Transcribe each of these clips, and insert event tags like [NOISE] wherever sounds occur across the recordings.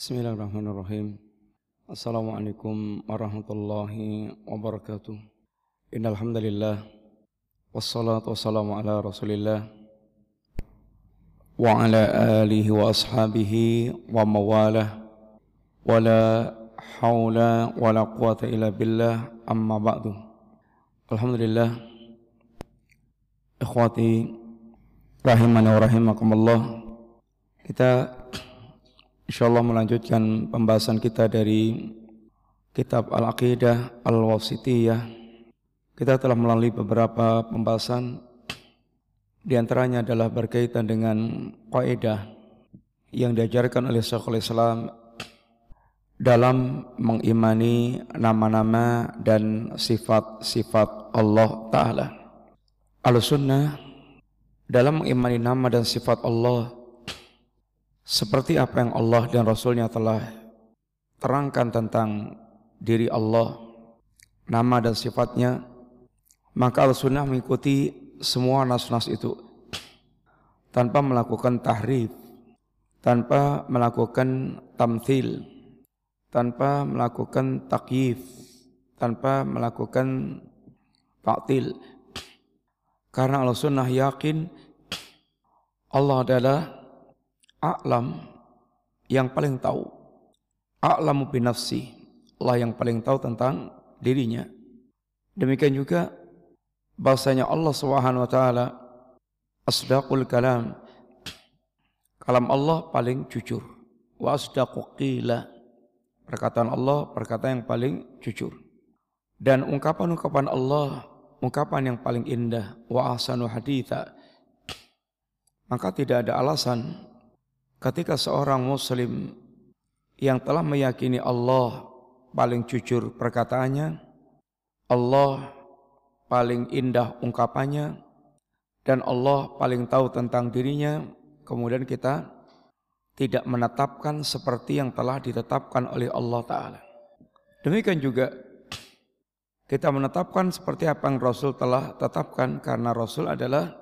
Bismillahirrahmanirrahim. Assalamualaikum warahmatullahi wabarakatuh. Innal hamdalillah wassalatu wassalamu ala Rasulillah wa ala alihi wa ashabihi wa mawalah wala haula wala quwata illa billah amma ba'du. Alhamdulillah ikhwati rahimani wa rahimakumullah. Kita InsyaAllah melanjutkan pembahasan kita dari kitab Al-Aqidah Al-Wasitiyah. Kita telah melalui beberapa pembahasan di antaranya adalah berkaitan dengan kaidah yang diajarkan oleh Syekhul Islam dalam mengimani nama-nama dan sifat-sifat Allah Ta'ala. Al-Sunnah dalam mengimani nama dan sifat Allah seperti apa yang Allah dan Rasulnya telah terangkan tentang diri Allah, nama dan sifatnya, maka Al-Sunnah mengikuti semua nas-nas itu tanpa melakukan tahrif, tanpa melakukan tamthil, tanpa melakukan takyif, tanpa melakukan taktil. Karena Al-Sunnah yakin Allah adalah A'lam yang paling tahu. A'lamu binafsi. Allah yang paling tahu tentang dirinya. Demikian juga bahasanya Allah Subhanahu wa taala asdaqul kalam. Kalam Allah paling jujur. Wa asdaqu qila. Perkataan Allah perkataan yang paling jujur. Dan ungkapan-ungkapan Allah ungkapan yang paling indah wa ahsanu haditha. Maka tidak ada alasan Ketika seorang muslim yang telah meyakini Allah paling jujur perkataannya, Allah paling indah ungkapannya, dan Allah paling tahu tentang dirinya, kemudian kita tidak menetapkan seperti yang telah ditetapkan oleh Allah Ta'ala. Demikian juga kita menetapkan seperti apa yang Rasul telah tetapkan karena Rasul adalah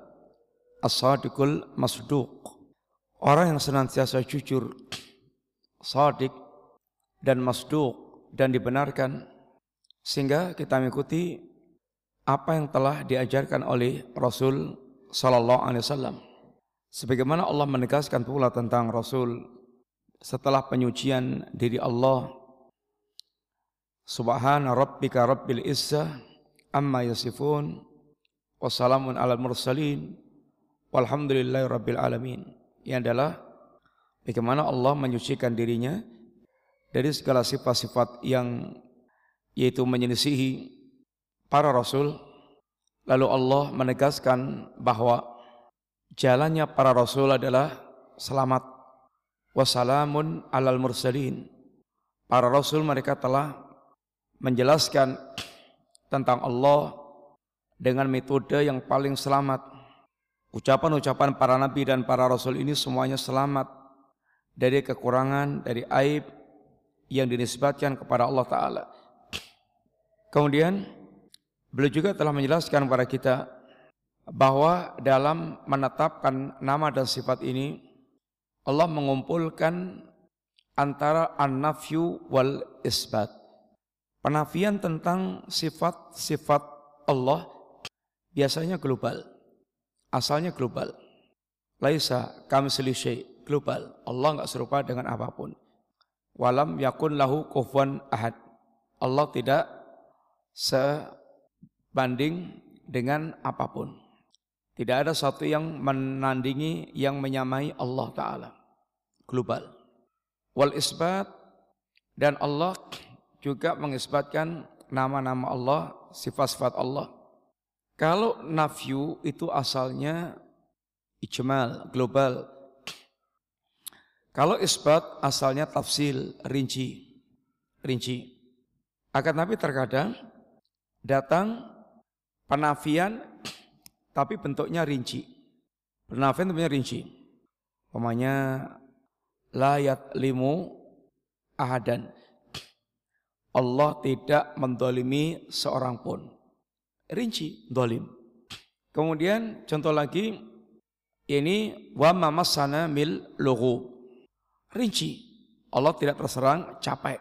as-sadiqul masduq Orang yang senantiasa jujur, sadik dan masduq dan dibenarkan sehingga kita mengikuti apa yang telah diajarkan oleh Rasul sallallahu alaihi wasallam. Sebagaimana Allah menegaskan pula tentang Rasul setelah penyucian diri Allah Subhana rabbika rabbil izzah amma yasifun wassalamun alal mursalin walhamdulillahi rabbil alamin yang adalah bagaimana Allah menyucikan dirinya dari segala sifat-sifat yang yaitu menyelisihi para rasul. Lalu Allah menegaskan bahwa jalannya para rasul adalah selamat. Wassalamun alal mursalin. Para rasul mereka telah menjelaskan tentang Allah dengan metode yang paling selamat Ucapan-ucapan para nabi dan para rasul ini semuanya selamat dari kekurangan, dari aib yang dinisbatkan kepada Allah Ta'ala. Kemudian beliau juga telah menjelaskan kepada kita bahwa dalam menetapkan nama dan sifat ini Allah mengumpulkan antara an-nafyu wal isbat. Penafian tentang sifat-sifat Allah biasanya global asalnya global. Laisa kami selisih global. Allah enggak serupa dengan apa pun. Walam yakun lahu kufuwan ahad. Allah tidak sebanding dengan apa pun. Tidak ada satu yang menandingi, yang menyamai Allah Ta'ala. Global. Wal isbat dan Allah juga mengisbatkan nama-nama Allah, sifat-sifat Allah kalau nafyu itu asalnya ijmal, global. Kalau isbat asalnya tafsil, rinci. Rinci. Akan tapi terkadang datang penafian tapi bentuknya rinci. Penafian bentuknya rinci. Pemanya layat limu ahadan. Allah tidak mendolimi seorang pun rinci dolim. Kemudian contoh lagi ini wa mamasana mil logo rinci Allah tidak terserang capek.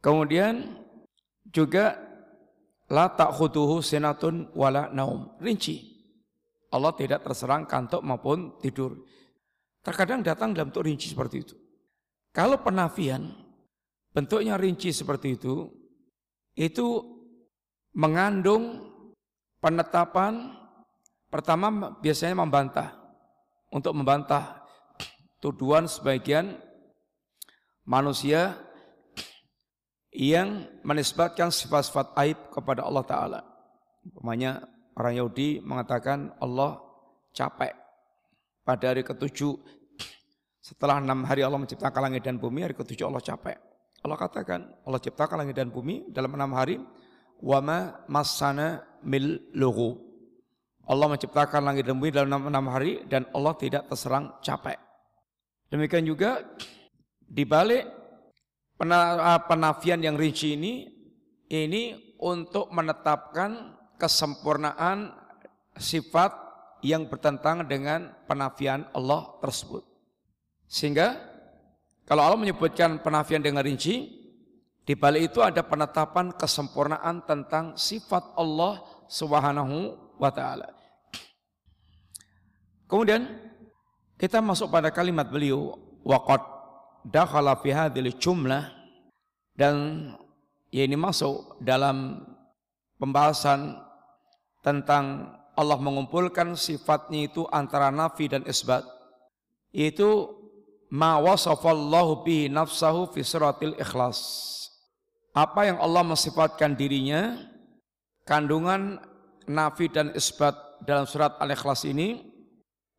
Kemudian juga la ta'khuduhu sinatun wala naum. Rinci. Allah tidak terserang kantuk maupun tidur. Terkadang datang dalam bentuk rinci seperti itu. Kalau penafian bentuknya rinci seperti itu, itu mengandung penetapan pertama biasanya membantah untuk membantah tuduhan sebagian manusia yang menisbatkan sifat-sifat aib kepada Allah Ta'ala. Umpamanya orang Yahudi mengatakan Allah capek pada hari ketujuh setelah enam hari Allah menciptakan langit dan bumi hari ketujuh Allah capek. Allah katakan Allah ciptakan langit dan bumi dalam enam hari wama masana mil lugu. Allah menciptakan langit dan bumi dalam enam hari dan Allah tidak terserang capek. Demikian juga di balik penafian yang rinci ini ini untuk menetapkan kesempurnaan sifat yang bertentangan dengan penafian Allah tersebut. Sehingga kalau Allah menyebutkan penafian dengan rinci, di balik itu ada penetapan kesempurnaan tentang sifat Allah Subhanahu wa taala. Kemudian kita masuk pada kalimat beliau waqad dakhala fi hadhil jumlah dan ya ini masuk dalam pembahasan tentang Allah mengumpulkan sifatnya itu antara nafi dan isbat yaitu ma wasafallahu bi nafsahu fi suratil ikhlas apa yang Allah mensifatkan dirinya, kandungan nafi dan isbat dalam surat Al-Ikhlas ini,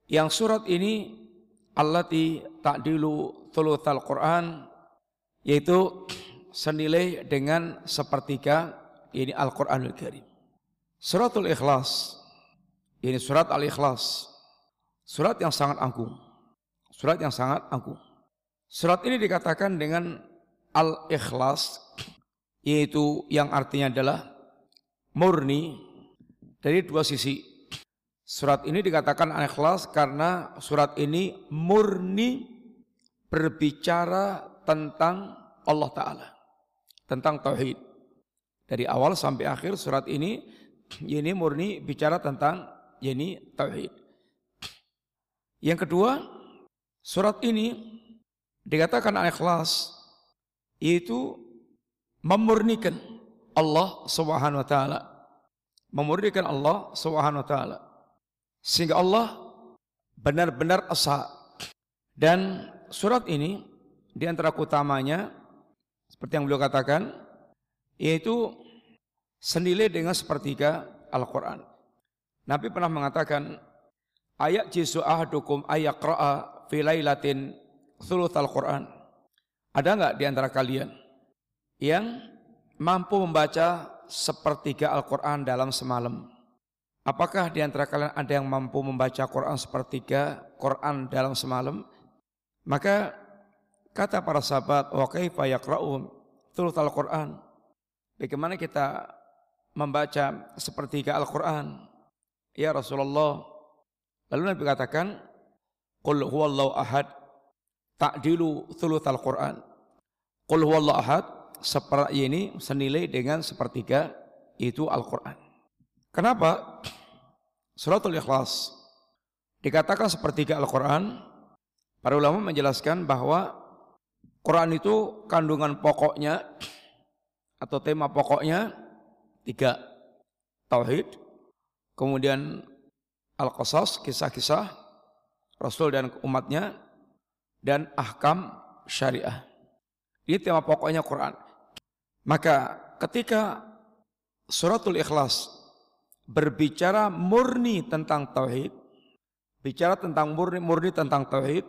yang surat ini allati ta'dilu thuluthal Quran, yaitu senilai dengan sepertiga ini Al-Quranul Karim. Suratul Ikhlas, ini surat Al-Ikhlas, surat yang sangat agung. Surat yang sangat agung. Surat ini dikatakan dengan Al-Ikhlas yaitu yang artinya adalah murni dari dua sisi. Surat ini dikatakan ikhlas karena surat ini murni berbicara tentang Allah Ta'ala. Tentang Tauhid. Dari awal sampai akhir surat ini, ini murni bicara tentang ini Tauhid. Yang kedua, surat ini dikatakan ikhlas, yaitu memurnikan Allah Subhanahu wa taala. Memurnikan Allah Subhanahu wa taala. Sehingga Allah benar-benar esa. Dan surat ini di antara utamanya seperti yang beliau katakan yaitu senilai dengan sepertiga Al-Qur'an. Nabi pernah mengatakan ayat jisu ahadukum ayaqra'a fi lailatin al Qur'an. Ada enggak di antara kalian yang mampu membaca sepertiga Al-Quran dalam semalam. Apakah di antara kalian ada yang mampu membaca Quran sepertiga Quran dalam semalam? Maka kata para sahabat, wa kaifa yaqra'un al Quran. Bagaimana kita membaca sepertiga Al-Quran? Ya Rasulullah. Lalu Nabi katakan, Qul huwallahu ahad ta'dilu al Quran. Qul huwallahu ahad seperti ini senilai dengan sepertiga itu Al-Quran. Kenapa? Suratul Ikhlas dikatakan sepertiga Al-Quran. Para ulama menjelaskan bahwa Quran itu kandungan pokoknya atau tema pokoknya tiga. Tauhid, kemudian Al-Qasas, kisah-kisah Rasul dan umatnya, dan ahkam syariah. Ini tema pokoknya Quran. Maka ketika suratul ikhlas berbicara murni tentang tauhid, bicara tentang murni murni tentang tauhid,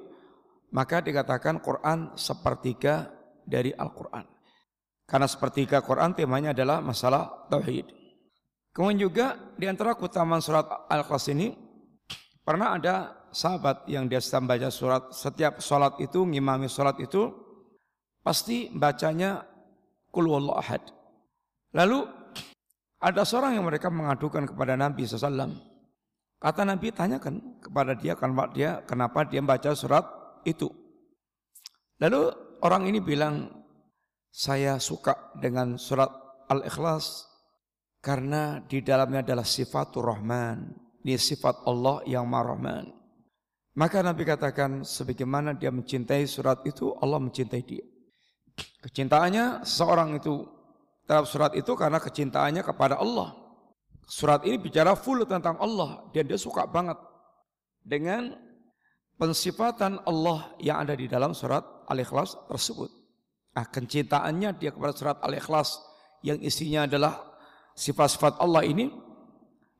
maka dikatakan Quran sepertiga dari Al-Quran. Karena sepertiga Quran temanya adalah masalah tauhid. Kemudian juga di antara keutamaan surat Al-Ikhlas ini pernah ada sahabat yang dia sedang baca surat setiap sholat itu ngimami sholat itu pasti bacanya Kul ahad. Lalu ada seorang yang mereka mengadukan kepada Nabi SAW. Kata Nabi tanyakan kepada dia kenapa dia kenapa dia baca surat itu. Lalu orang ini bilang, saya suka dengan surat Al-Ikhlas karena di dalamnya adalah sifatul Rahman. Ini sifat Allah yang marahman. Maka Nabi katakan sebagaimana dia mencintai surat itu, Allah mencintai dia. Kecintaannya seorang itu terhadap surat itu karena kecintaannya kepada Allah. Surat ini bicara full tentang Allah dan dia suka banget dengan pensifatan Allah yang ada di dalam surat Al-Ikhlas tersebut. Nah, kecintaannya dia kepada surat Al-Ikhlas yang isinya adalah sifat-sifat Allah ini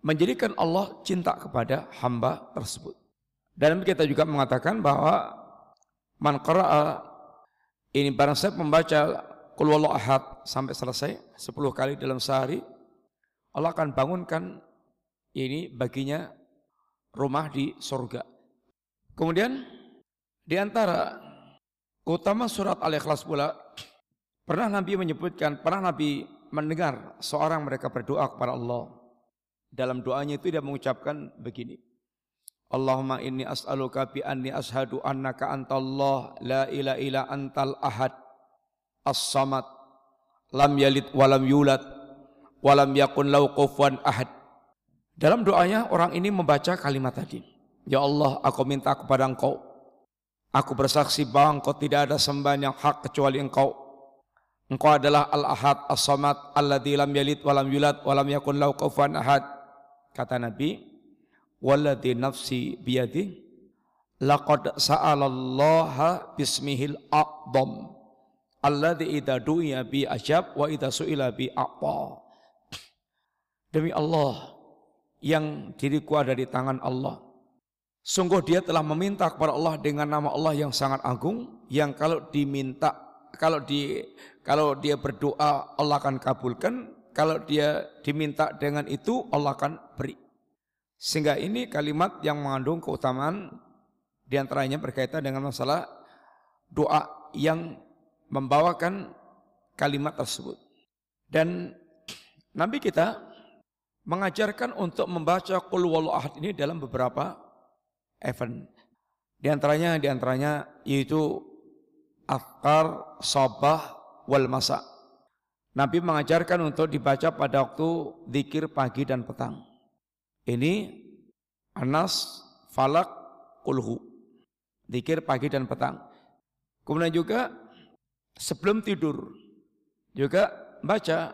menjadikan Allah cinta kepada hamba tersebut. Dan kita juga mengatakan bahwa man qara'a ini barang saya membaca qul ahad sampai selesai 10 kali dalam sehari Allah akan bangunkan ini baginya rumah di surga. Kemudian di antara Utama surat Al-Ikhlas pula pernah Nabi menyebutkan, pernah Nabi mendengar seorang mereka berdoa kepada Allah. Dalam doanya itu dia mengucapkan begini. Allahumma inni as'aluka bi anni ashadu annaka antallah la ila ila antal ahad as-samad lam yalid walam yulad walam yakun lau ahad. Dalam doanya orang ini membaca kalimat tadi. Ya Allah, aku minta kepada engkau Aku bersaksi bahwa engkau tidak ada sembahan yang hak kecuali engkau. Engkau adalah Al-Ahad As-Samad Alladhi lam yalid walam yulad walam yakun lahu kufuwan ahad. Kata Nabi, "Walladhi nafsi biyadi laqad sa'alallaha bismihil a'dham alladhi idza du'iya bi ajab wa idza su'ila bi a'ta." Demi Allah yang diriku ada di tangan Allah Sungguh dia telah meminta kepada Allah dengan nama Allah yang sangat agung yang kalau diminta kalau di kalau dia berdoa Allah akan kabulkan, kalau dia diminta dengan itu Allah akan beri. Sehingga ini kalimat yang mengandung keutamaan di antaranya berkaitan dengan masalah doa yang membawakan kalimat tersebut. Dan Nabi kita mengajarkan untuk membaca qul ahad ini dalam beberapa event. Di antaranya di antaranya yaitu afkar sabah wal masa. Nabi mengajarkan untuk dibaca pada waktu dikir pagi dan petang. Ini Anas, Falak, Kulhu. Dikir pagi dan petang. Kemudian juga sebelum tidur juga baca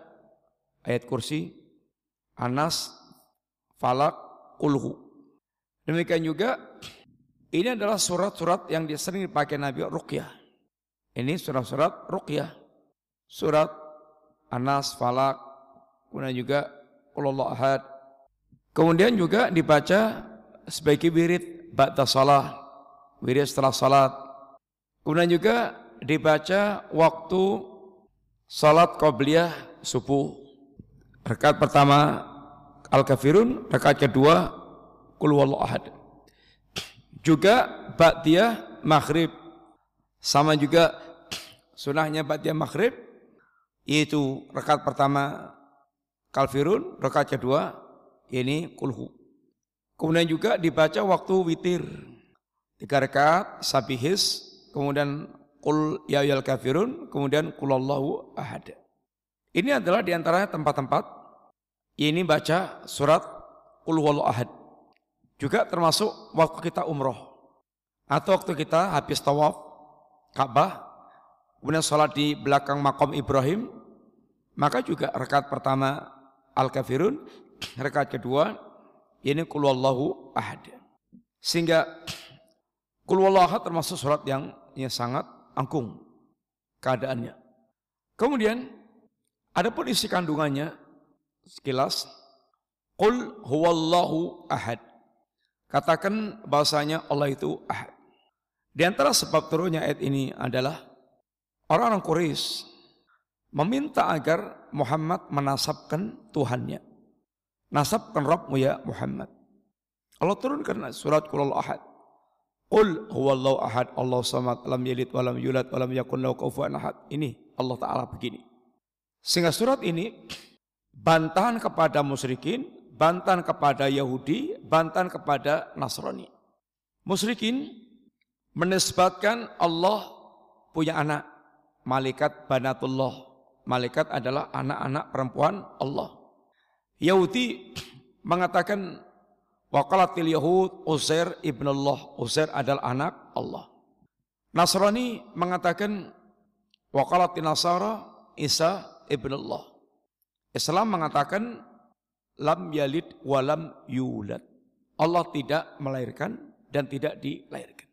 ayat kursi Anas, Falak, Kulhu. Demikian juga ini adalah surat-surat yang sering dipakai Nabi Ruqyah. Ini surat-surat Ruqyah. Surat Anas, Falak, kemudian juga Qulullah Ahad. Kemudian juga dibaca sebagai wirid ba'da salah, wirid setelah salat. Kemudian juga dibaca waktu salat qabliyah subuh. Rakaat pertama Al-Kafirun, rakaat kedua Kul ahad. Juga ba'diyah maghrib. Sama juga sunahnya ba'diyah maghrib yaitu rakaat pertama kalfirun, rakaat kedua ini kulhu. Kemudian juga dibaca waktu witir. Tiga rakaat sabihis, kemudian kul ya yal kafirun, kemudian kulallahu ahad. Ini adalah di antaranya tempat-tempat ini baca surat kul ahad. Juga termasuk waktu kita umroh. Atau waktu kita habis tawaf Ka'bah, kemudian sholat di belakang makom Ibrahim, maka juga rakaat pertama Al-Kafirun, rakaat kedua ini kulwallahu ahad. Sehingga kulwallahu ahad termasuk surat yang, yang sangat angkung keadaannya. Kemudian ada pun isi kandungannya sekilas Qul huwallahu ahad. Katakan bahasanya Allah itu ahad. Di antara sebab turunnya ayat ini adalah orang-orang Quraisy meminta agar Muhammad menasabkan Tuhannya. Nasabkan Rabbmu ya Muhammad. Allah turunkan surat Qul ahad. Qul huwallahu ahad, Allah samad, lam yalid walam yulad yakun lahu kufuwan ahad. Ini Allah Ta'ala begini. Sehingga surat ini bantahan kepada musyrikin bantan kepada Yahudi, bantan kepada Nasrani. Musyrikin menisbatkan Allah punya anak. malaikat banatullah. Malaikat adalah anak-anak perempuan Allah. Yahudi mengatakan waqalatil yahud Uzair ibn Allah. Uzair adalah anak Allah. Nasrani mengatakan waqalatil nasara Isa ibn Allah. Islam mengatakan lam yalid walam yulad. Allah tidak melahirkan dan tidak dilahirkan.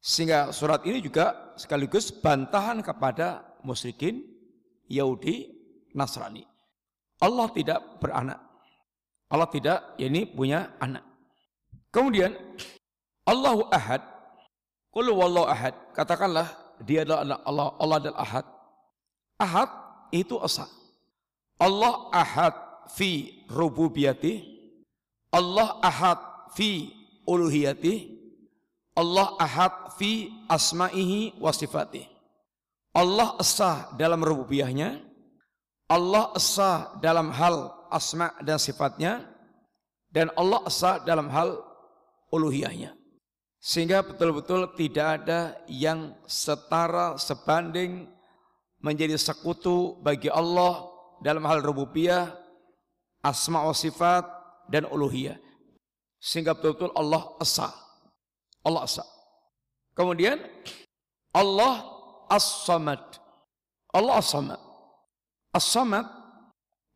Sehingga surat ini juga sekaligus bantahan kepada musyrikin, Yahudi, Nasrani. Allah tidak beranak. Allah tidak ini punya anak. Kemudian Allahu Ahad, Qul wallahu ahad. Katakanlah dia adalah Allah, Allah adalah Ahad. Ahad itu esa. Allah Ahad fi rububiyati. Allah Ahad fi uluhiyati. Allah Ahad fi asma'ihi wa sifatih. Allah esa dalam rububiyahnya, Allah esa dalam hal asma dan sifatnya, dan Allah esa dalam hal uluhiyahnya. Sehingga betul-betul tidak ada yang setara sebanding menjadi sekutu bagi Allah dalam hal rububiyah, asma wa sifat dan uluhiyah. Sehingga betul-betul Allah esa. Allah esa. Kemudian Allah as-samad. Allah as-samad. As-samad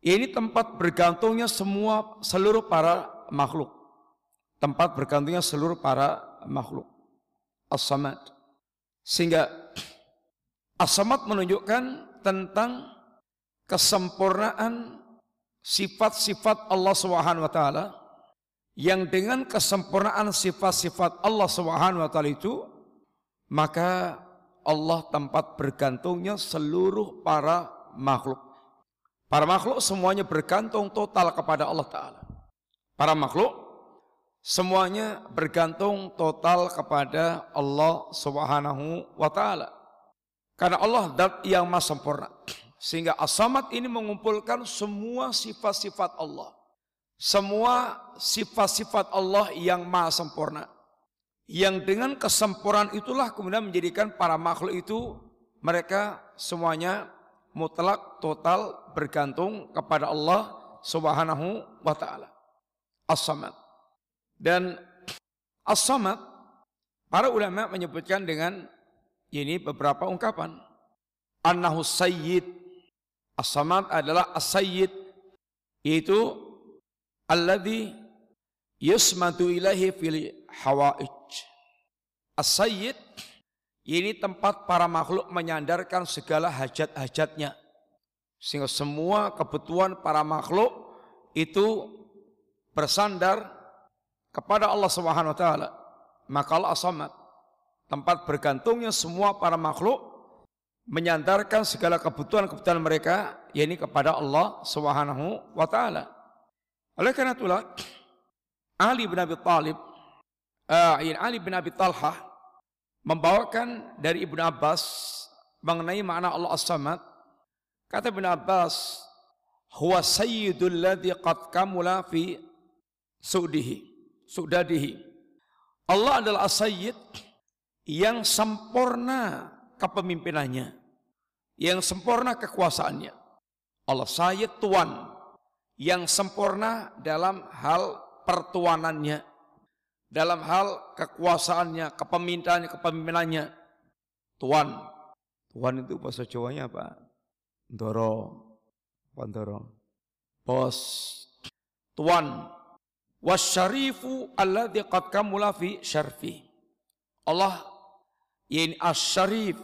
ini tempat bergantungnya semua seluruh para makhluk. Tempat bergantungnya seluruh para makhluk. As-samad. Sehingga As-samad menunjukkan tentang kesempurnaan sifat-sifat Allah Subhanahu wa taala yang dengan kesempurnaan sifat-sifat Allah Subhanahu wa taala itu maka Allah tempat bergantungnya seluruh para makhluk. Para makhluk semuanya bergantung total kepada Allah taala. Para makhluk semuanya bergantung total kepada Allah Subhanahu wa taala. Karena Allah dat yang maha sempurna. Sehingga as-samad ini mengumpulkan semua sifat-sifat Allah. Semua sifat-sifat Allah yang maha sempurna. Yang dengan kesempurnaan itulah kemudian menjadikan para makhluk itu mereka semuanya mutlak total bergantung kepada Allah Subhanahu wa taala. As-Samad. Dan As-Samad para ulama menyebutkan dengan ini beberapa ungkapan. Annahu sayyid. As-Samad adalah as-sayyid yaitu alladhi yusmatu ilahi fil hawaij. As-sayyid ini tempat para makhluk menyandarkan segala hajat-hajatnya. Sehingga semua kebutuhan para makhluk itu bersandar kepada Allah Subhanahu wa taala. Maka Allah as-samad, tempat bergantungnya semua para makhluk menyandarkan segala kebutuhan-kebutuhan mereka yakni kepada Allah Subhanahu wa taala. Oleh karena itulah Ali bin Abi Thalib uh, Ali bin Abi Talha membawakan dari Ibnu Abbas mengenai makna Allah As-Samad. Kata Ibnu Abbas, "Huwa sayyidul ladzi qad kamula fi sudihi, sudadihi." Allah adalah as-sayyid yang sempurna kepemimpinannya, yang sempurna kekuasaannya. Allah sayyid tuan yang sempurna dalam hal pertuanannya dalam hal kekuasaannya, kepemimpinannya, kepemimpinannya. Tuan. Tuan itu bahasa Jawanya apa? Ndoro. Pandoro. Bos. Tuan. Wasyarifu alladhi qad kamula fi syarfi. Allah ini asyarif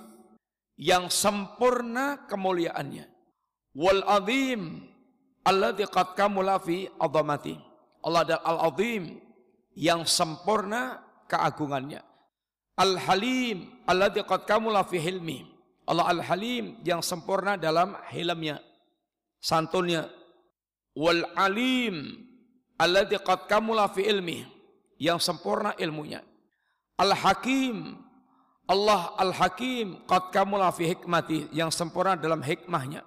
yang sempurna kemuliaannya. Wal azim alladhi qad kamula fi azamati. Allah adalah al-azim yang sempurna keagungannya. Al-Halim alladzi qad kamula fi hilmi. Allah Al-Halim yang sempurna dalam hilmnya, santunnya. Wal Alim alladzi qad kamula fi ilmi yang sempurna ilmunya. Al-Hakim Allah Al-Hakim qad kamula fi hikmati yang sempurna dalam hikmahnya.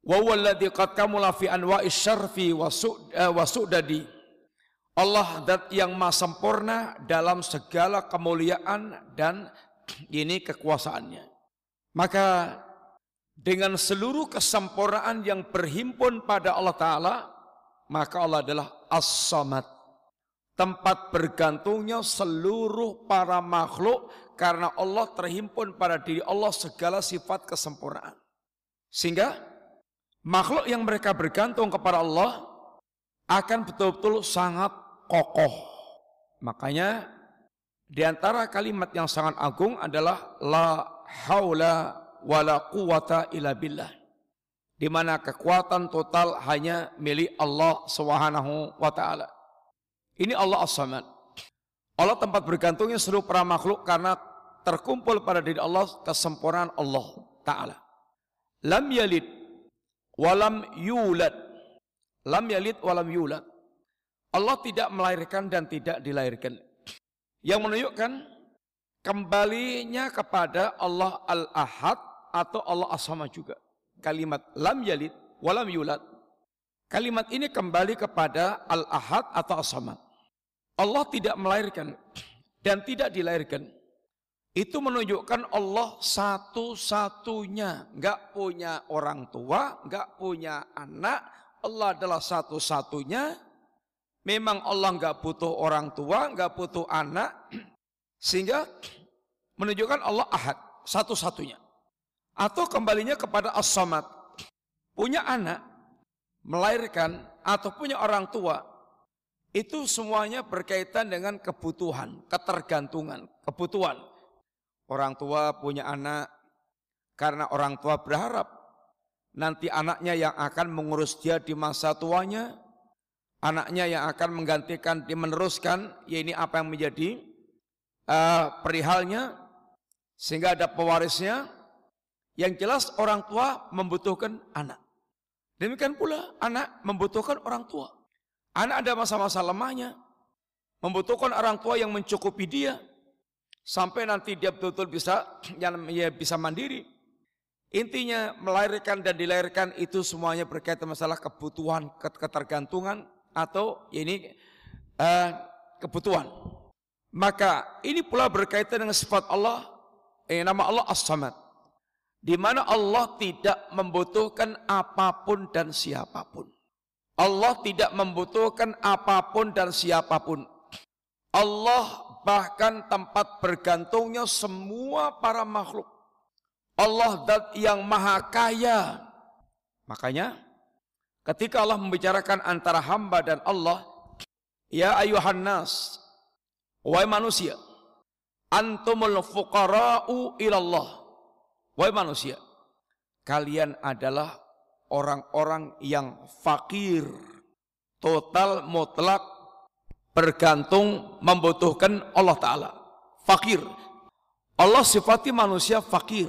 Wa huwa alladzi qad kamula fi anwa'is syarfi wa eh, su'dadi Allah dat yang maha sempurna dalam segala kemuliaan dan ini kekuasaannya. Maka dengan seluruh kesempurnaan yang berhimpun pada Allah Ta'ala, maka Allah adalah As-Samad. Tempat bergantungnya seluruh para makhluk karena Allah terhimpun pada diri Allah segala sifat kesempurnaan. Sehingga makhluk yang mereka bergantung kepada Allah akan betul-betul sangat kokoh. Makanya di antara kalimat yang sangat agung adalah la haula wala quwata illa billah. Di mana kekuatan total hanya milik Allah Subhanahu wa taala. Ini Allah As-Samad. Allah tempat bergantungnya seluruh para makhluk karena terkumpul pada diri Allah kesempurnaan Allah taala. Lam yalid walam yulad. Lam yalid walam yulad. Allah tidak melahirkan dan tidak dilahirkan. Yang menunjukkan kembalinya kepada Allah Al-Ahad atau Allah As-Samad juga. Kalimat lam yalid walam yulad. Kalimat ini kembali kepada Al-Ahad atau As-Samad. Allah tidak melahirkan dan tidak dilahirkan. Itu menunjukkan Allah satu-satunya. Enggak punya orang tua, enggak punya anak. Allah adalah satu-satunya. Memang Allah enggak butuh orang tua, enggak butuh anak. Sehingga menunjukkan Allah ahad, satu-satunya. Atau kembalinya kepada as-samad. Punya anak, melahirkan, atau punya orang tua. Itu semuanya berkaitan dengan kebutuhan, ketergantungan, kebutuhan. Orang tua punya anak, karena orang tua berharap nanti anaknya yang akan mengurus dia di masa tuanya, anaknya yang akan menggantikan, meneruskan, ya ini apa yang menjadi uh, perihalnya, sehingga ada pewarisnya, yang jelas orang tua membutuhkan anak. Demikian pula anak membutuhkan orang tua. Anak ada masa-masa lemahnya. Membutuhkan orang tua yang mencukupi dia. Sampai nanti dia betul-betul bisa [CLEARS THROAT] yang ya bisa mandiri. Intinya melahirkan dan dilahirkan itu semuanya berkaitan masalah kebutuhan, ketergantungan atau ini uh, kebutuhan. Maka ini pula berkaitan dengan sifat Allah, eh, nama Allah As-Samad di mana Allah tidak membutuhkan apa pun dan siapa pun. Allah tidak membutuhkan apa pun dan siapa pun. Allah bahkan tempat bergantungnya semua para makhluk. Allah dat yang maha kaya. Makanya ketika Allah membicarakan antara hamba dan Allah, ya ayuhan nas, wahai manusia, antumul fuqara'u ilallah Wahai manusia, kalian adalah orang-orang yang fakir, total mutlak bergantung membutuhkan Allah Ta'ala. Fakir. Allah sifati manusia fakir.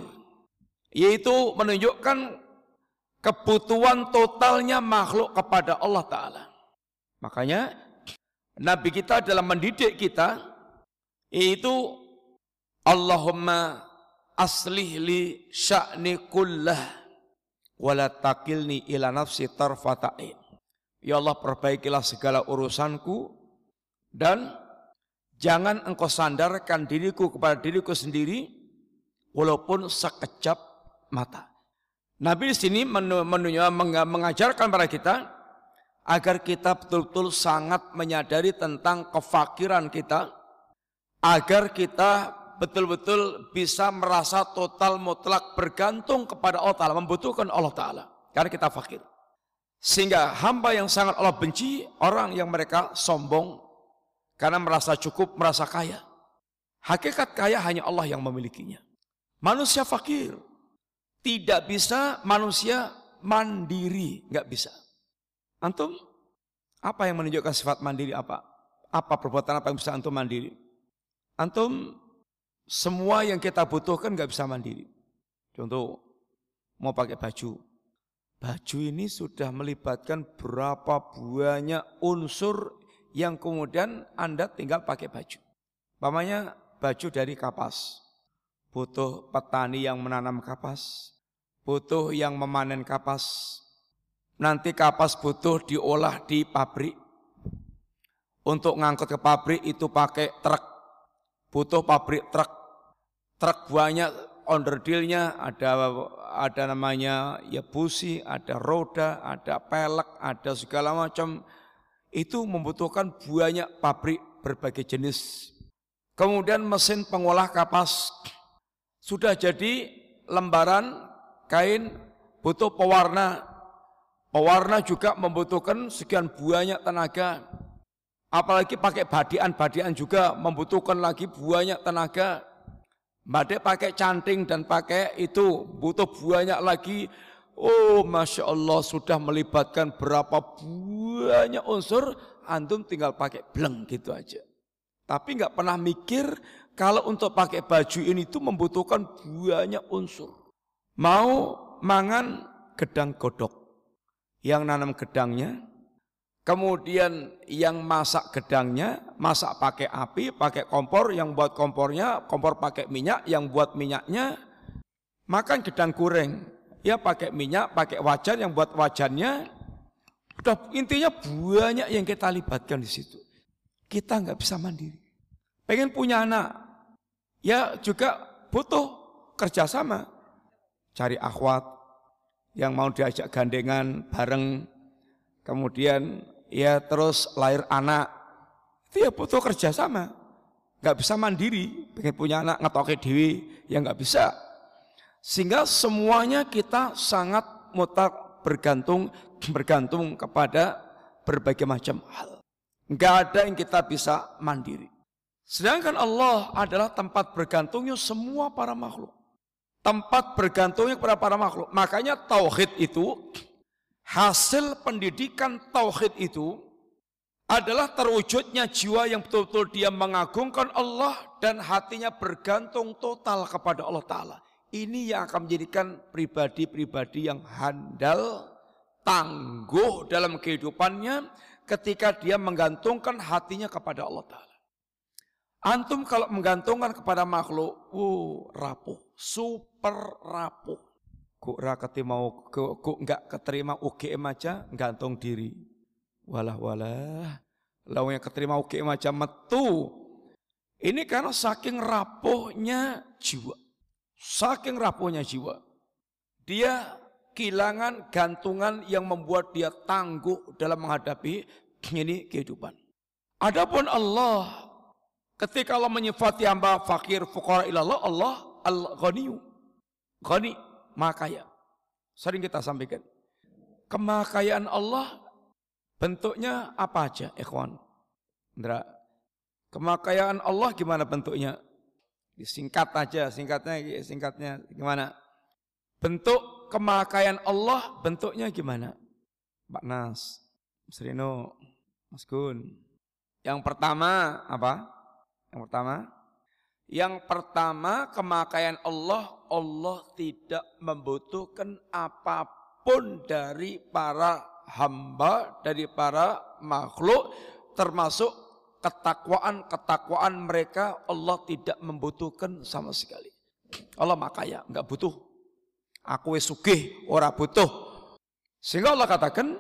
Yaitu menunjukkan kebutuhan totalnya makhluk kepada Allah Ta'ala. Makanya Nabi kita dalam mendidik kita, yaitu Allahumma aslih li sya'ni kullah wala takilni ila nafsi tarfata'in. Ya Allah perbaikilah segala urusanku dan jangan engkau sandarkan diriku kepada diriku sendiri walaupun sekejap mata. Nabi di sini mengajarkan kepada kita agar kita betul-betul sangat menyadari tentang kefakiran kita, agar kita betul-betul bisa merasa total mutlak bergantung kepada Allah Ta'ala, membutuhkan Allah Ta'ala. Karena kita fakir. Sehingga hamba yang sangat Allah benci, orang yang mereka sombong, karena merasa cukup, merasa kaya. Hakikat kaya hanya Allah yang memilikinya. Manusia fakir. Tidak bisa manusia mandiri. Nggak bisa. Antum, apa yang menunjukkan sifat mandiri apa? Apa perbuatan apa yang bisa antum mandiri? Antum semua yang kita butuhkan nggak bisa mandiri. Contoh, mau pakai baju. Baju ini sudah melibatkan berapa banyak unsur yang kemudian Anda tinggal pakai baju. Pamannya baju dari kapas. Butuh petani yang menanam kapas. Butuh yang memanen kapas. Nanti kapas butuh diolah di pabrik. Untuk ngangkut ke pabrik itu pakai truk. Butuh pabrik truk truk banyak onderdilnya, ada ada namanya ya busi, ada roda, ada pelek, ada segala macam. Itu membutuhkan banyak pabrik berbagai jenis. Kemudian mesin pengolah kapas sudah jadi lembaran kain butuh pewarna. Pewarna juga membutuhkan sekian banyak tenaga. Apalagi pakai badian-badian juga membutuhkan lagi banyak tenaga. Badai pakai canting dan pakai itu butuh banyak lagi. Oh Masya Allah sudah melibatkan berapa banyak unsur. Antum tinggal pakai bleng gitu aja. Tapi nggak pernah mikir kalau untuk pakai baju ini itu membutuhkan banyak unsur. Mau mangan gedang godok. Yang nanam gedangnya, Kemudian yang masak gedangnya, masak pakai api, pakai kompor, yang buat kompornya, kompor pakai minyak, yang buat minyaknya, makan gedang goreng. Ya pakai minyak, pakai wajan, yang buat wajannya. Udah intinya banyak yang kita libatkan di situ. Kita nggak bisa mandiri. Pengen punya anak, ya juga butuh kerjasama. Cari akhwat, yang mau diajak gandengan bareng kemudian ya terus lahir anak, itu ya butuh kerjasama. Gak bisa mandiri, pengen punya anak ngetoke dewi, ya nggak bisa. Sehingga semuanya kita sangat mutak bergantung bergantung kepada berbagai macam hal. Nggak ada yang kita bisa mandiri. Sedangkan Allah adalah tempat bergantungnya semua para makhluk. Tempat bergantungnya kepada para makhluk. Makanya tauhid itu hasil pendidikan tauhid itu adalah terwujudnya jiwa yang betul-betul dia mengagungkan Allah dan hatinya bergantung total kepada Allah Ta'ala. Ini yang akan menjadikan pribadi-pribadi yang handal, tangguh dalam kehidupannya ketika dia menggantungkan hatinya kepada Allah Ta'ala. Antum kalau menggantungkan kepada makhluk, uh, rapuh, super rapuh. Kuk rakati mau kuk enggak keterima UGM aja gantung diri. Walah walah. Lawangnya keterima UGM aja metu. Ini karena saking rapuhnya jiwa. Saking rapuhnya jiwa. Dia kehilangan gantungan yang membuat dia tangguh dalam menghadapi ini kehidupan. Adapun Allah ketika Allah menyifati hamba fakir fukara ilallah Allah al-ghaniyu. Ghani makaya. Sering kita sampaikan. Kemakayaan Allah bentuknya apa aja, ikhwan? Indra. Kemakayaan Allah gimana bentuknya? Disingkat aja, singkatnya singkatnya gimana? Bentuk kemakayaan Allah bentuknya gimana? Pak Nas, Mas Rino, Mas Gun. Yang pertama apa? Yang pertama yang pertama kemakaian Allah, Allah tidak membutuhkan apa pun dari para hamba, dari para makhluk, termasuk ketakwaan-ketakwaan mereka Allah tidak membutuhkan sama sekali. Allah makaya, enggak butuh. Aku sugih, ora butuh. Sehingga Allah katakan,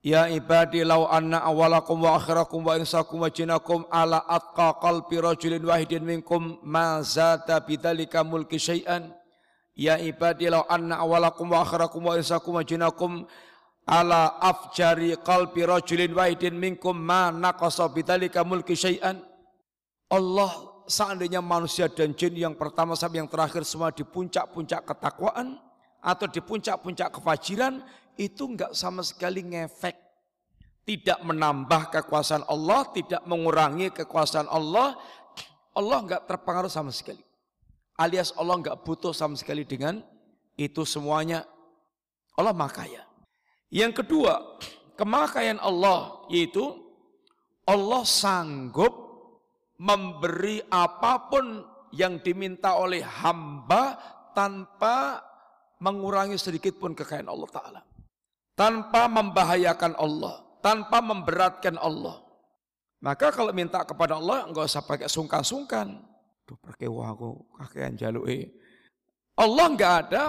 Ya ibadi law anna awalakum wa akhirakum wa insakum wa jinakum ala atqa qalbi rajulin wahidin minkum ma zata bidzalika mulki syai'an. Ya ibadi law anna awalakum wa akhirakum wa insakum wa jinakum ala afjari qalbi rajulin wahidin minkum ma naqasa bidzalika mulki syai'an. Allah seandainya manusia dan jin yang pertama sampai yang terakhir semua di puncak-puncak ketakwaan atau di puncak-puncak kefajiran itu enggak sama sekali ngefek. Tidak menambah kekuasaan Allah, tidak mengurangi kekuasaan Allah. Allah enggak terpengaruh sama sekali. Alias Allah enggak butuh sama sekali dengan itu semuanya. Allah makaya. Yang kedua, kemakaian Allah yaitu Allah sanggup memberi apa pun yang diminta oleh hamba tanpa mengurangi sedikit pun kekayaan Allah Ta'ala. Tanpa membahayakan Allah, tanpa memberatkan Allah. Maka kalau minta kepada Allah, enggak usah pakai sungkan-sungkan. Duh, perkewa aku, kakean jalui. Allah enggak ada,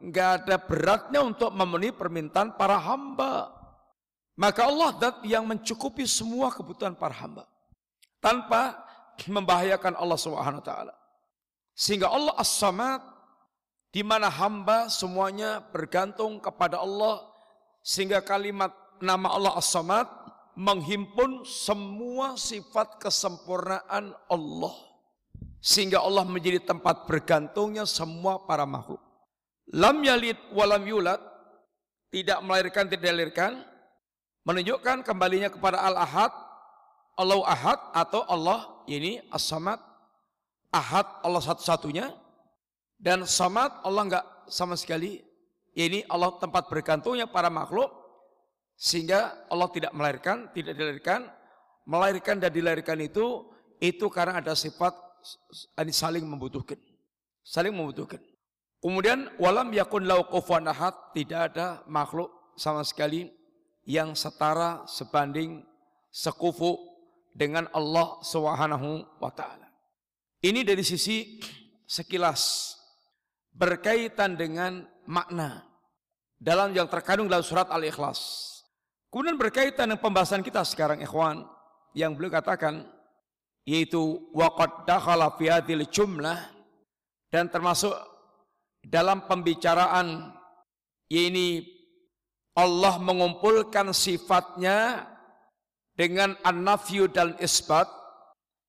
enggak ada beratnya untuk memenuhi permintaan para hamba. Maka Allah dat yang mencukupi semua kebutuhan para hamba. Tanpa membahayakan Allah Subhanahu. Sehingga Allah As-Samad di mana hamba semuanya bergantung kepada Allah sehingga kalimat nama Allah As-Samad menghimpun semua sifat kesempurnaan Allah sehingga Allah menjadi tempat bergantungnya semua para makhluk. Lam yalid walam yulad tidak melahirkan tidak dilahirkan menunjukkan kembalinya kepada Al-Ahad Allah Ahad atau Allah ini As-Samad Ahad Allah satu-satunya dan Samad Allah enggak sama sekali ini Allah tempat bergantungnya para makhluk sehingga Allah tidak melahirkan, tidak dilahirkan, melahirkan dan dilahirkan itu itu karena ada sifat saling membutuhkan. Saling membutuhkan. Kemudian walam yakun lau tidak ada makhluk sama sekali yang setara sebanding sekufu dengan Allah Subhanahu wa taala. Ini dari sisi sekilas berkaitan dengan makna dalam yang terkandung dalam surat Al-Ikhlas. Kemudian berkaitan dengan pembahasan kita sekarang ikhwan yang beliau katakan yaitu waqad dakhala fi jumlah dan termasuk dalam pembicaraan ini Allah mengumpulkan sifatnya dengan an-nafyu dan isbat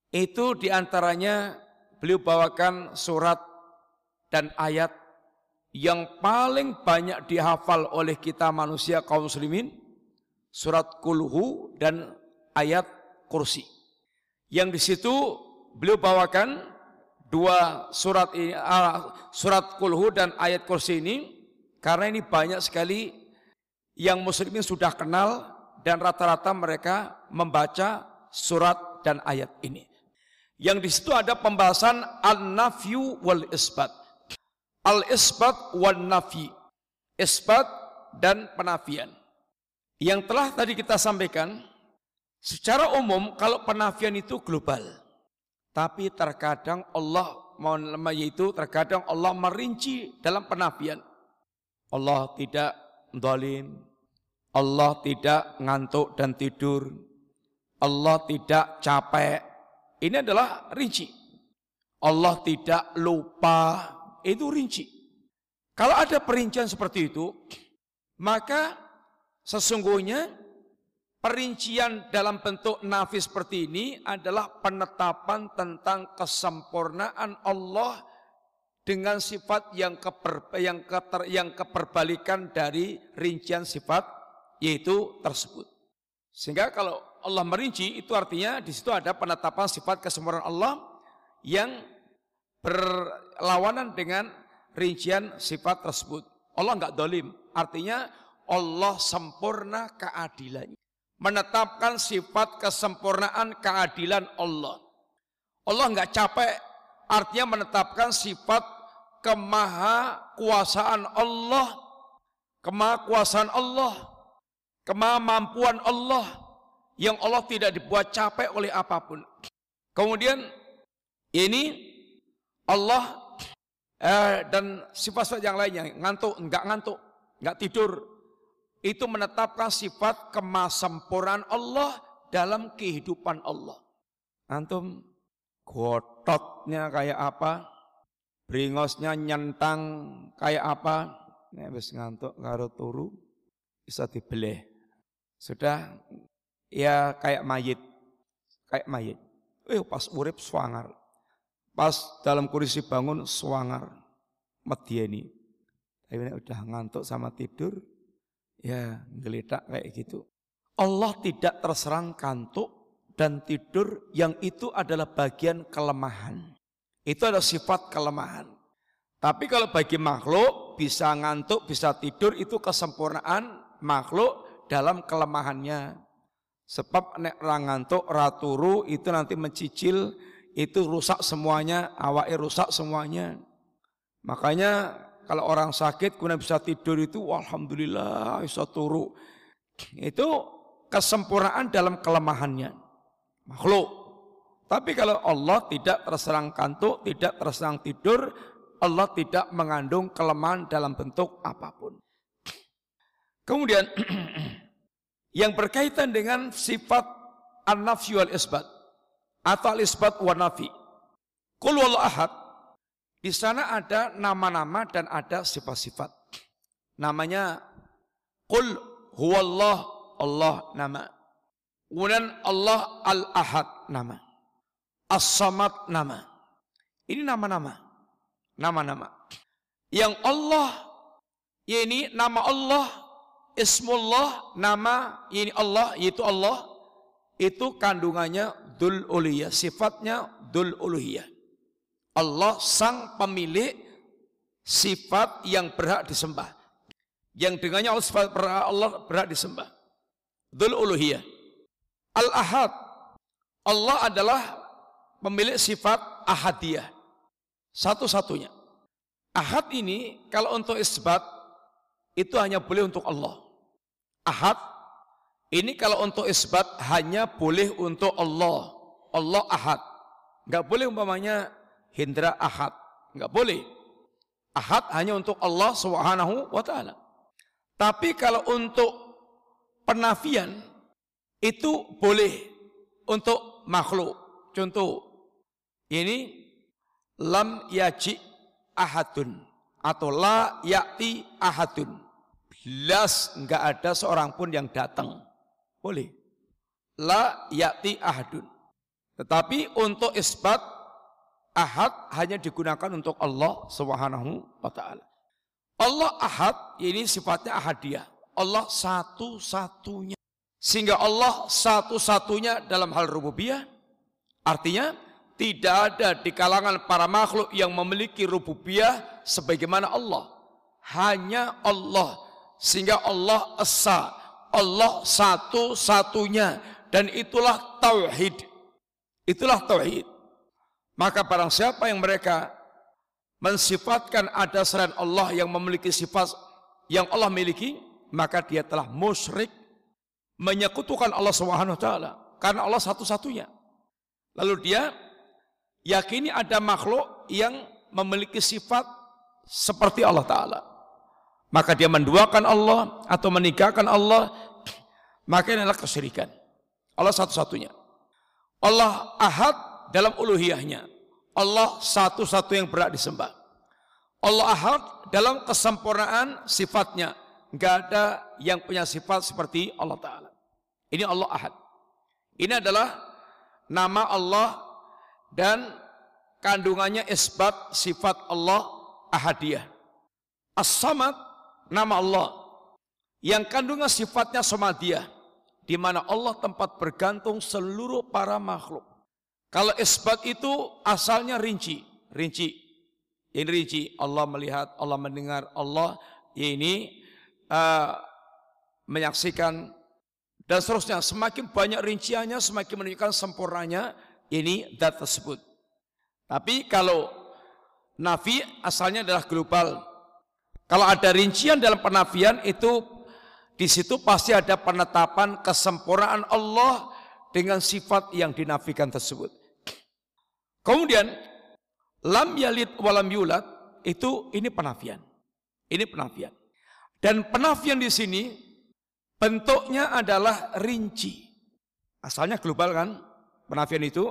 itu di antaranya beliau bawakan surat dan ayat yang paling banyak dihafal oleh kita manusia kaum muslimin surat kulhu dan ayat kursi. Yang di situ beliau bawakan dua surat ini, uh, surat kulhu dan ayat kursi ini karena ini banyak sekali yang muslimin sudah kenal dan rata-rata mereka membaca surat dan ayat ini. Yang di situ ada pembahasan an-nafyu wal isbat. Al-isbat wan nafi. Isbat dan penafian. Yang telah tadi kita sampaikan, secara umum kalau penafian itu global. Tapi terkadang Allah yaitu terkadang Allah merinci dalam penafian. Allah tidak dolim, Allah tidak ngantuk dan tidur, Allah tidak capek. Ini adalah rinci. Allah tidak lupa, itu rinci. Kalau ada perincian seperti itu, maka sesungguhnya perincian dalam bentuk nafis seperti ini adalah penetapan tentang kesempurnaan Allah dengan sifat yang keper, yang, keter, yang keperbalikan dari rincian sifat yaitu tersebut. Sehingga kalau Allah merinci itu artinya di situ ada penetapan sifat kesempurnaan Allah yang berlawanan dengan rincian sifat tersebut. Allah enggak dolim, artinya Allah sempurna keadilannya. Menetapkan sifat kesempurnaan keadilan Allah. Allah enggak capek, artinya menetapkan sifat kemaha kuasaan Allah, kemaha kuasaan Allah, kemampuan Allah yang Allah tidak dibuat capek oleh apa pun. Kemudian ini Allah eh, dan sifat-sifat yang lainnya ngantuk, enggak ngantuk, enggak tidur itu menetapkan sifat kemasempurnaan Allah dalam kehidupan Allah. Antum gototnya kayak apa? Bringosnya nyentang kayak apa? Wis ngantuk karo turu bisa dibeleh. Sudah ya kayak mayit. Kayak mayit. Eh pas urip swanger. Pas dalam kursi bangun swanger, medieni. Tapi udah ngantuk sama tidur, ya geletak kayak gitu. Allah tidak terserang kantuk dan tidur yang itu adalah bagian kelemahan. Itu adalah sifat kelemahan. Tapi kalau bagi makhluk bisa ngantuk, bisa tidur itu kesempurnaan makhluk dalam kelemahannya. Sebab nek ngantuk raturu itu nanti mencicil itu rusak semuanya, awaknya rusak semuanya. Makanya kalau orang sakit kemudian bisa tidur itu alhamdulillah bisa turu. Itu kesempurnaan dalam kelemahannya. Makhluk. Tapi kalau Allah tidak terserang kantuk, tidak terserang tidur, Allah tidak mengandung kelemahan dalam bentuk apa pun. Kemudian [CLEARS THROAT] yang berkaitan dengan sifat an-nafyu isbat atau al-isbat wa nafi. Ahad Di sana ada nama-nama dan ada sifat-sifat. Namanya Qul huwallah Allah nama. Kemudian Allah al-ahad nama. As-samad nama. Ini nama-nama. Nama-nama. Yang Allah, ini nama Allah, Ismullah, nama ini Allah, yaitu Allah, itu kandungannya dul uliyah, sifatnya dul uluhiyah. Allah sang pemilik sifat yang berhak disembah. Yang dengannya Allah sifat berhak Allah berhak disembah. Dul uluhiyah. Al-ahad. Allah adalah pemilik sifat ahadiyah. Satu-satunya. Ahad ini kalau untuk isbat itu hanya boleh untuk Allah. Ahad ini kalau untuk isbat hanya boleh untuk Allah. Allah ahad. Enggak boleh umpamanya hindra ahad. Enggak boleh. Ahad hanya untuk Allah Subhanahu wa taala. Tapi kalau untuk penafian itu boleh untuk makhluk. Contoh ini lam yaji ahadun atau la yakti ahadun. Belas enggak ada seorang pun yang datang. Boleh. La ya'ti ahadun. Tetapi untuk isbat ahad hanya digunakan untuk Allah Subhanahu wa. Allah ahad ini sifatnya ahadiyah. Allah satu-satunya. Sehingga Allah satu-satunya dalam hal rububiyah. Artinya tidak ada di kalangan para makhluk yang memiliki rububiyah sebagaimana Allah. Hanya Allah. Sehingga Allah esa, Allah satu-satunya dan itulah tauhid. Itulah tauhid. Maka barang siapa yang mereka mensifatkan ada selain Allah yang memiliki sifat yang Allah miliki, maka dia telah musyrik menyekutukan Allah Subhanahu wa taala karena Allah satu-satunya. Lalu dia yakini ada makhluk yang memiliki sifat seperti Allah taala maka dia menduakan Allah atau menikahkan Allah, maka ini adalah kesyirikan. Allah satu-satunya. Allah ahad dalam uluhiyahnya. Allah satu-satu yang berat disembah. Allah ahad dalam kesempurnaan sifatnya. Enggak ada yang punya sifat seperti Allah Ta'ala. Ini Allah ahad. Ini adalah nama Allah dan kandungannya isbat sifat Allah ahadiyah. As-samad nama Allah yang kandungan sifatnya somadiyah di mana Allah tempat bergantung seluruh para makhluk. Kalau isbat itu asalnya rinci, rinci. Ini rinci, Allah melihat, Allah mendengar, Allah ini uh, menyaksikan dan seterusnya. Semakin banyak rinciannya, semakin menunjukkan sempurnanya ini dat tersebut. Tapi kalau nafi asalnya adalah global, kalau ada rincian dalam penafian itu di situ pasti ada penetapan kesempurnaan Allah dengan sifat yang dinafikan tersebut. Kemudian lam yalid walam yulad itu ini penafian. Ini penafian. Dan penafian di sini bentuknya adalah rinci. Asalnya global kan penafian itu,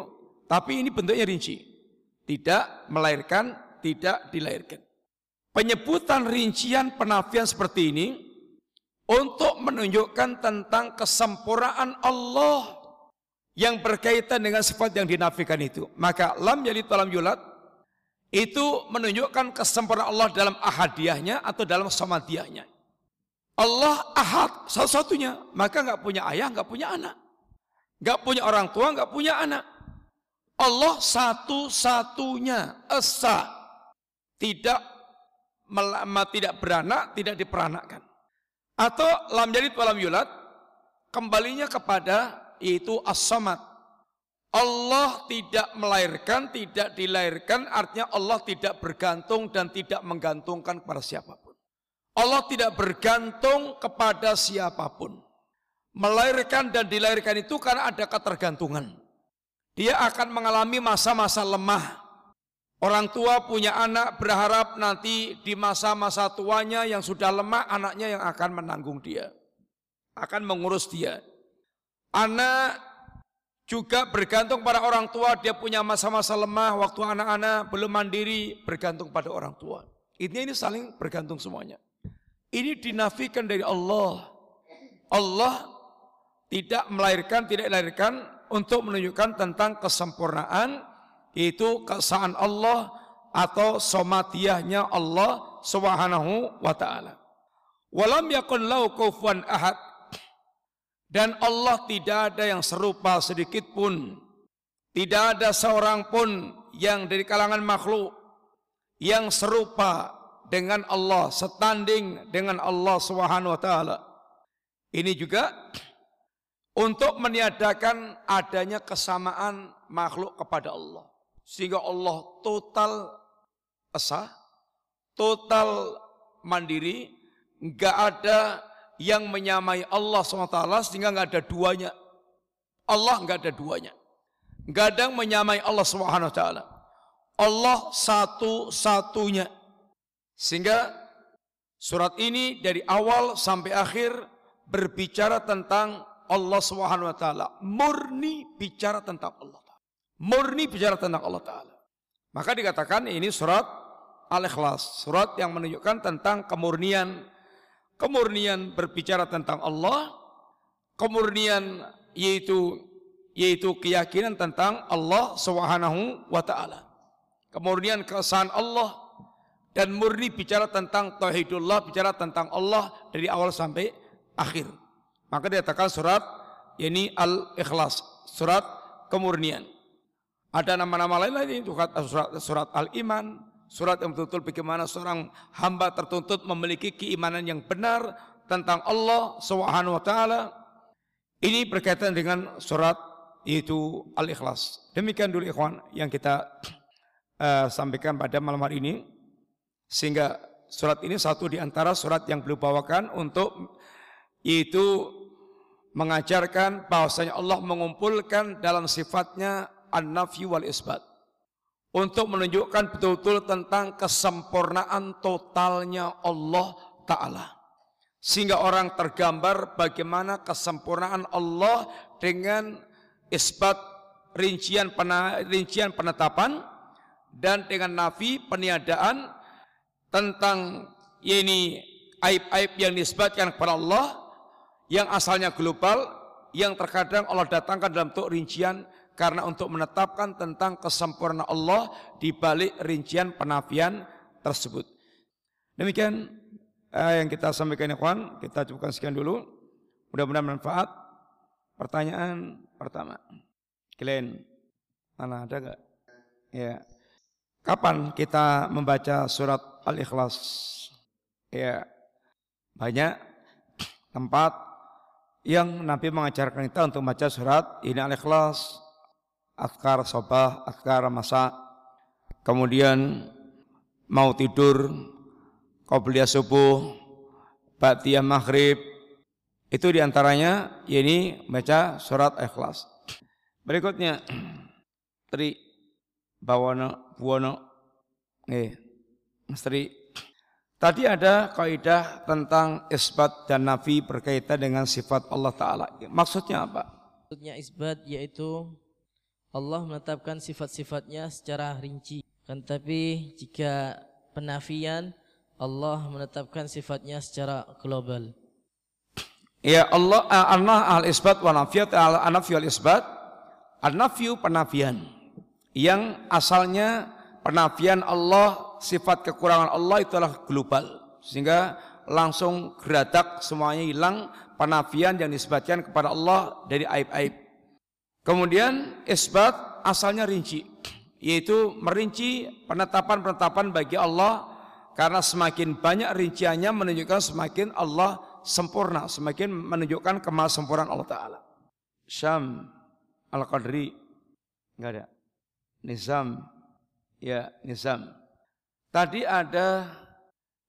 tapi ini bentuknya rinci. Tidak melahirkan, tidak dilahirkan penyebutan rincian penafian seperti ini untuk menunjukkan tentang kesempurnaan Allah yang berkaitan dengan sifat yang dinafikan itu. Maka lam yalid dalam yulat itu menunjukkan kesempurnaan Allah dalam ahadiyahnya atau dalam samadiyahnya. Allah ahad satu-satunya, maka nggak punya ayah, nggak punya anak, nggak punya orang tua, nggak punya anak. Allah satu-satunya esa, tidak tidak beranak, tidak diperanakkan. Atau lam jadi walam yulat, kembalinya kepada yaitu as-samad. Allah tidak melahirkan, tidak dilahirkan, artinya Allah tidak bergantung dan tidak menggantungkan kepada siapa pun. Allah tidak bergantung kepada siapa pun. Melahirkan dan dilahirkan itu karena ada ketergantungan. Dia akan mengalami masa-masa lemah, Orang tua punya anak berharap nanti di masa-masa tuanya yang sudah lemah anaknya yang akan menanggung dia. Akan mengurus dia. Anak Juga bergantung pada orang tua, dia punya masa-masa lemah, waktu anak-anak belum mandiri, bergantung pada orang tua. Ini ini saling bergantung semuanya. Ini dinafikan dari Allah. Allah tidak melahirkan, tidak dilahirkan untuk menunjukkan tentang kesempurnaan, yaitu keesaan Allah atau somatiyahnya Allah subhanahu wa ta'ala. Walam yakun lau kufuan ahad dan Allah tidak ada yang serupa sedikit pun. Tidak ada seorang pun yang dari kalangan makhluk yang serupa dengan Allah, setanding dengan Allah Subhanahu wa taala. Ini juga untuk meniadakan adanya kesamaan makhluk kepada Allah. Sehingga Allah total esa, total mandiri, enggak ada yang menyamai Allah SWT sehingga nggak ada duanya. Allah nggak ada duanya. Nggak ada yang menyamai Allah SWT. Allah satu-satunya. Sehingga surat ini dari awal sampai akhir berbicara tentang Allah SWT. Murni bicara tentang Allah. Murni bicara tentang Allah Ta'ala. Maka dikatakan ini surat Al-Ikhlas. Surat yang menunjukkan tentang kemurnian kemurnian berbicara tentang Allah, kemurnian yaitu yaitu keyakinan tentang Allah Subhanahu wa taala. Kemurnian keesaan Allah dan murni bicara tentang tauhidullah, bicara tentang Allah dari awal sampai akhir. Maka dikatakan surat ini Al-Ikhlas, surat kemurnian. Ada nama-nama lain lagi surat, surat, surat Al-Iman, Surat yang betul-betul bagaimana seorang hamba tertuntut memiliki keimanan yang benar tentang Allah Subhanahu wa taala. Ini berkaitan dengan surat yaitu Al-Ikhlas. Demikian dulu ikhwan yang kita uh, sampaikan pada malam hari ini. Sehingga surat ini satu di antara surat yang beliau bawakan untuk yaitu mengajarkan bahwasanya Allah mengumpulkan dalam sifatnya an-nafyu wal isbat untuk menunjukkan betul-betul tentang kesempurnaan totalnya Allah Ta'ala. Sehingga orang tergambar bagaimana kesempurnaan Allah dengan isbat rincian, pena, rincian penetapan dan dengan nafi peniadaan tentang ini aib-aib yang disebutkan kepada Allah yang asalnya global yang terkadang Allah datangkan dalam bentuk rincian karena untuk menetapkan tentang kesempurnaan Allah di balik rincian penafian tersebut. Demikian eh, yang kita sampaikan ikhwan, kita cukupkan sekian dulu. Mudah-mudahan manfaat. Pertanyaan pertama. Kalian mana ada gak? Ya. Kapan kita membaca surat Al-Ikhlas? Ya. Banyak tempat yang Nabi mengajarkan kita untuk membaca surat ini Al-Ikhlas askar sobah, askar masa, kemudian mau tidur, qobliyah subuh, ba'diyah maghrib, itu di antaranya ini baca surat ikhlas. Berikutnya, Tri Bawono Buwono, eh, Mas Tri. Tadi ada kaidah tentang isbat dan nafi berkaitan dengan sifat Allah Ta'ala. Maksudnya apa? Maksudnya isbat yaitu Allah menetapkan sifat-sifatnya secara rinci. Kan tapi jika penafian Allah menetapkan sifatnya secara global. Ya Allah eh, Allah al isbat wa nafiyat al anafi wal isbat al nafiu penafian yang asalnya penafian Allah sifat kekurangan Allah itulah global sehingga langsung geradak semuanya hilang penafian yang disebutkan kepada Allah dari aib-aib Kemudian isbat asalnya rinci, yaitu merinci penetapan-penetapan bagi Allah karena semakin banyak rinciannya menunjukkan semakin Allah sempurna, semakin menunjukkan kemahasempurnaan Allah Ta'ala. Syam Al-Qadri, enggak ada. Nizam, ya Nizam. Tadi ada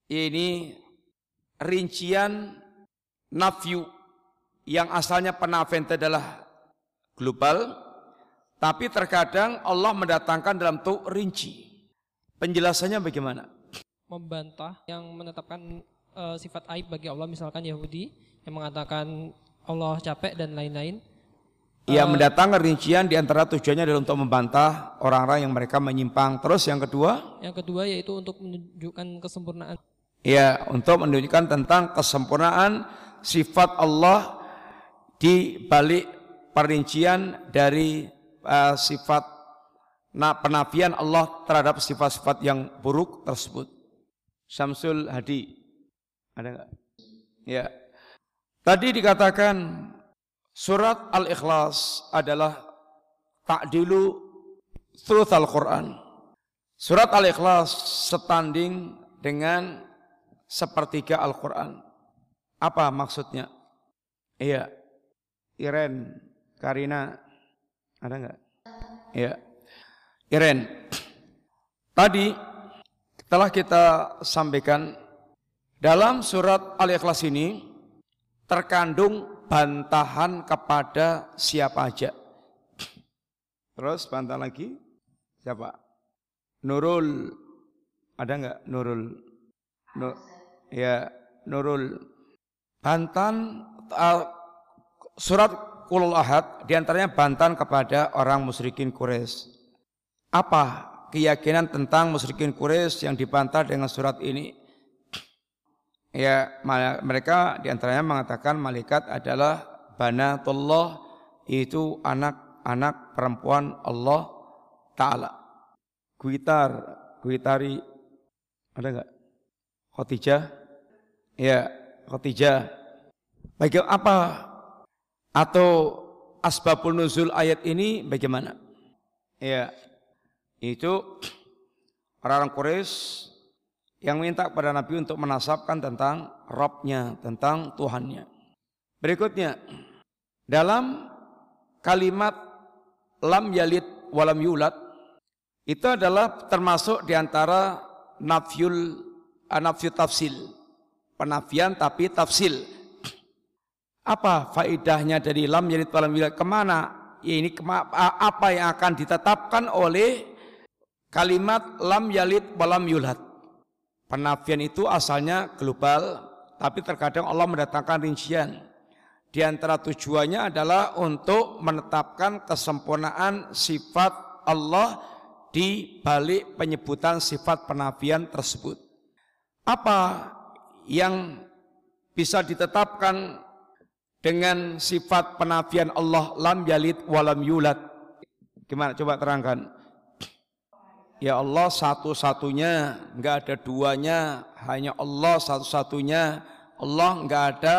ini rincian nafyu yang asalnya penafian adalah global, tapi terkadang Allah mendatangkan dalam bentuk rinci. Penjelasannya bagaimana? Membantah yang menetapkan uh, sifat aib bagi Allah, misalkan Yahudi yang mengatakan Allah capek dan lain-lain. Ia mendatangkan rincian di antara tujuannya adalah untuk membantah orang-orang yang mereka menyimpang. Terus yang kedua? Yang kedua yaitu untuk menunjukkan kesempurnaan. Ya, untuk menunjukkan tentang kesempurnaan sifat Allah di balik perincian dari uh, sifat nah, penafian Allah terhadap sifat-sifat yang buruk tersebut. Syamsul Hadi. Ada enggak? Ya. Tadi dikatakan Surat Al-Ikhlas adalah takdilu thuluth Al-Quran. Surat Al-Ikhlas setanding dengan sepertiga Al-Quran. Apa maksudnya? Iya. Iren, Karina, ada enggak? Iya. Iren. Tadi telah kita sampaikan dalam surat Al-Ikhlas ini terkandung bantahan kepada siapa aja. Terus bantah lagi siapa? Nurul ada nggak Nurul? Nur, ya Nurul bantan uh, surat Kulul Ahad di antaranya bantan kepada orang musyrikin Quraisy. Apa keyakinan tentang musyrikin Quraisy yang dibantah dengan surat ini? Ya, mereka di antaranya mengatakan malaikat adalah banatullah itu anak-anak perempuan Allah Ta'ala. Kuitar, kuitari, ada enggak? Khotijah? Ya, Khotijah. Bagaimana apa atau asbabul nuzul ayat ini bagaimana? Ya, itu orang-orang Quraisy yang minta kepada Nabi untuk menasabkan tentang Robnya, tentang Tuhannya. Berikutnya, dalam kalimat lam yalid walam yulad, itu adalah termasuk di antara nafyul nafyu tafsil. Penafian tapi tafsil. Apa faidahnya dari lam yalid walam yulad? Ke mana? Ya ini kema apa yang akan ditetapkan oleh kalimat lam yalid walam yulad? Penafian itu asalnya global, tapi terkadang Allah mendatangkan rincian. Di antara tujuannya adalah untuk menetapkan kesempurnaan sifat Allah di balik penyebutan sifat penafian tersebut. Apa yang bisa ditetapkan dengan sifat penafian Allah lam yalid walam yulad? Gimana coba terangkan? Ya Allah satu-satunya, enggak ada duanya, hanya Allah satu-satunya. Allah enggak ada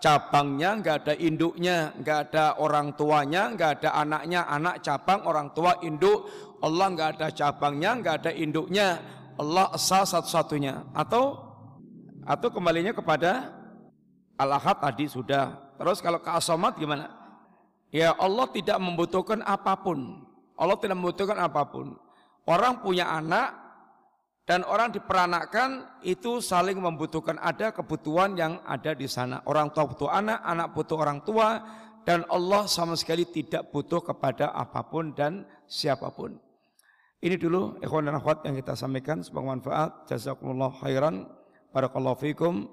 cabangnya, enggak ada induknya, enggak ada orang tuanya, enggak ada anaknya, anak cabang, orang tua, induk. Allah enggak ada cabangnya, enggak ada induknya. Allah esa satu-satunya. Atau atau kembalinya kepada Al-Ahad tadi sudah. Terus kalau ke Asomat gimana? Ya Allah tidak membutuhkan apa pun. Allah tidak membutuhkan apa pun. Orang punya anak dan orang diperanakkan itu saling membutuhkan ada kebutuhan yang ada di sana. Orang tua butuh anak, anak butuh orang tua dan Allah sama sekali tidak butuh kepada apa pun dan siapa pun. Ini dulu ikhwan dan akhwat yang kita sampaikan sebagai manfaat. Jazakumullah khairan. Barakallahu fiikum.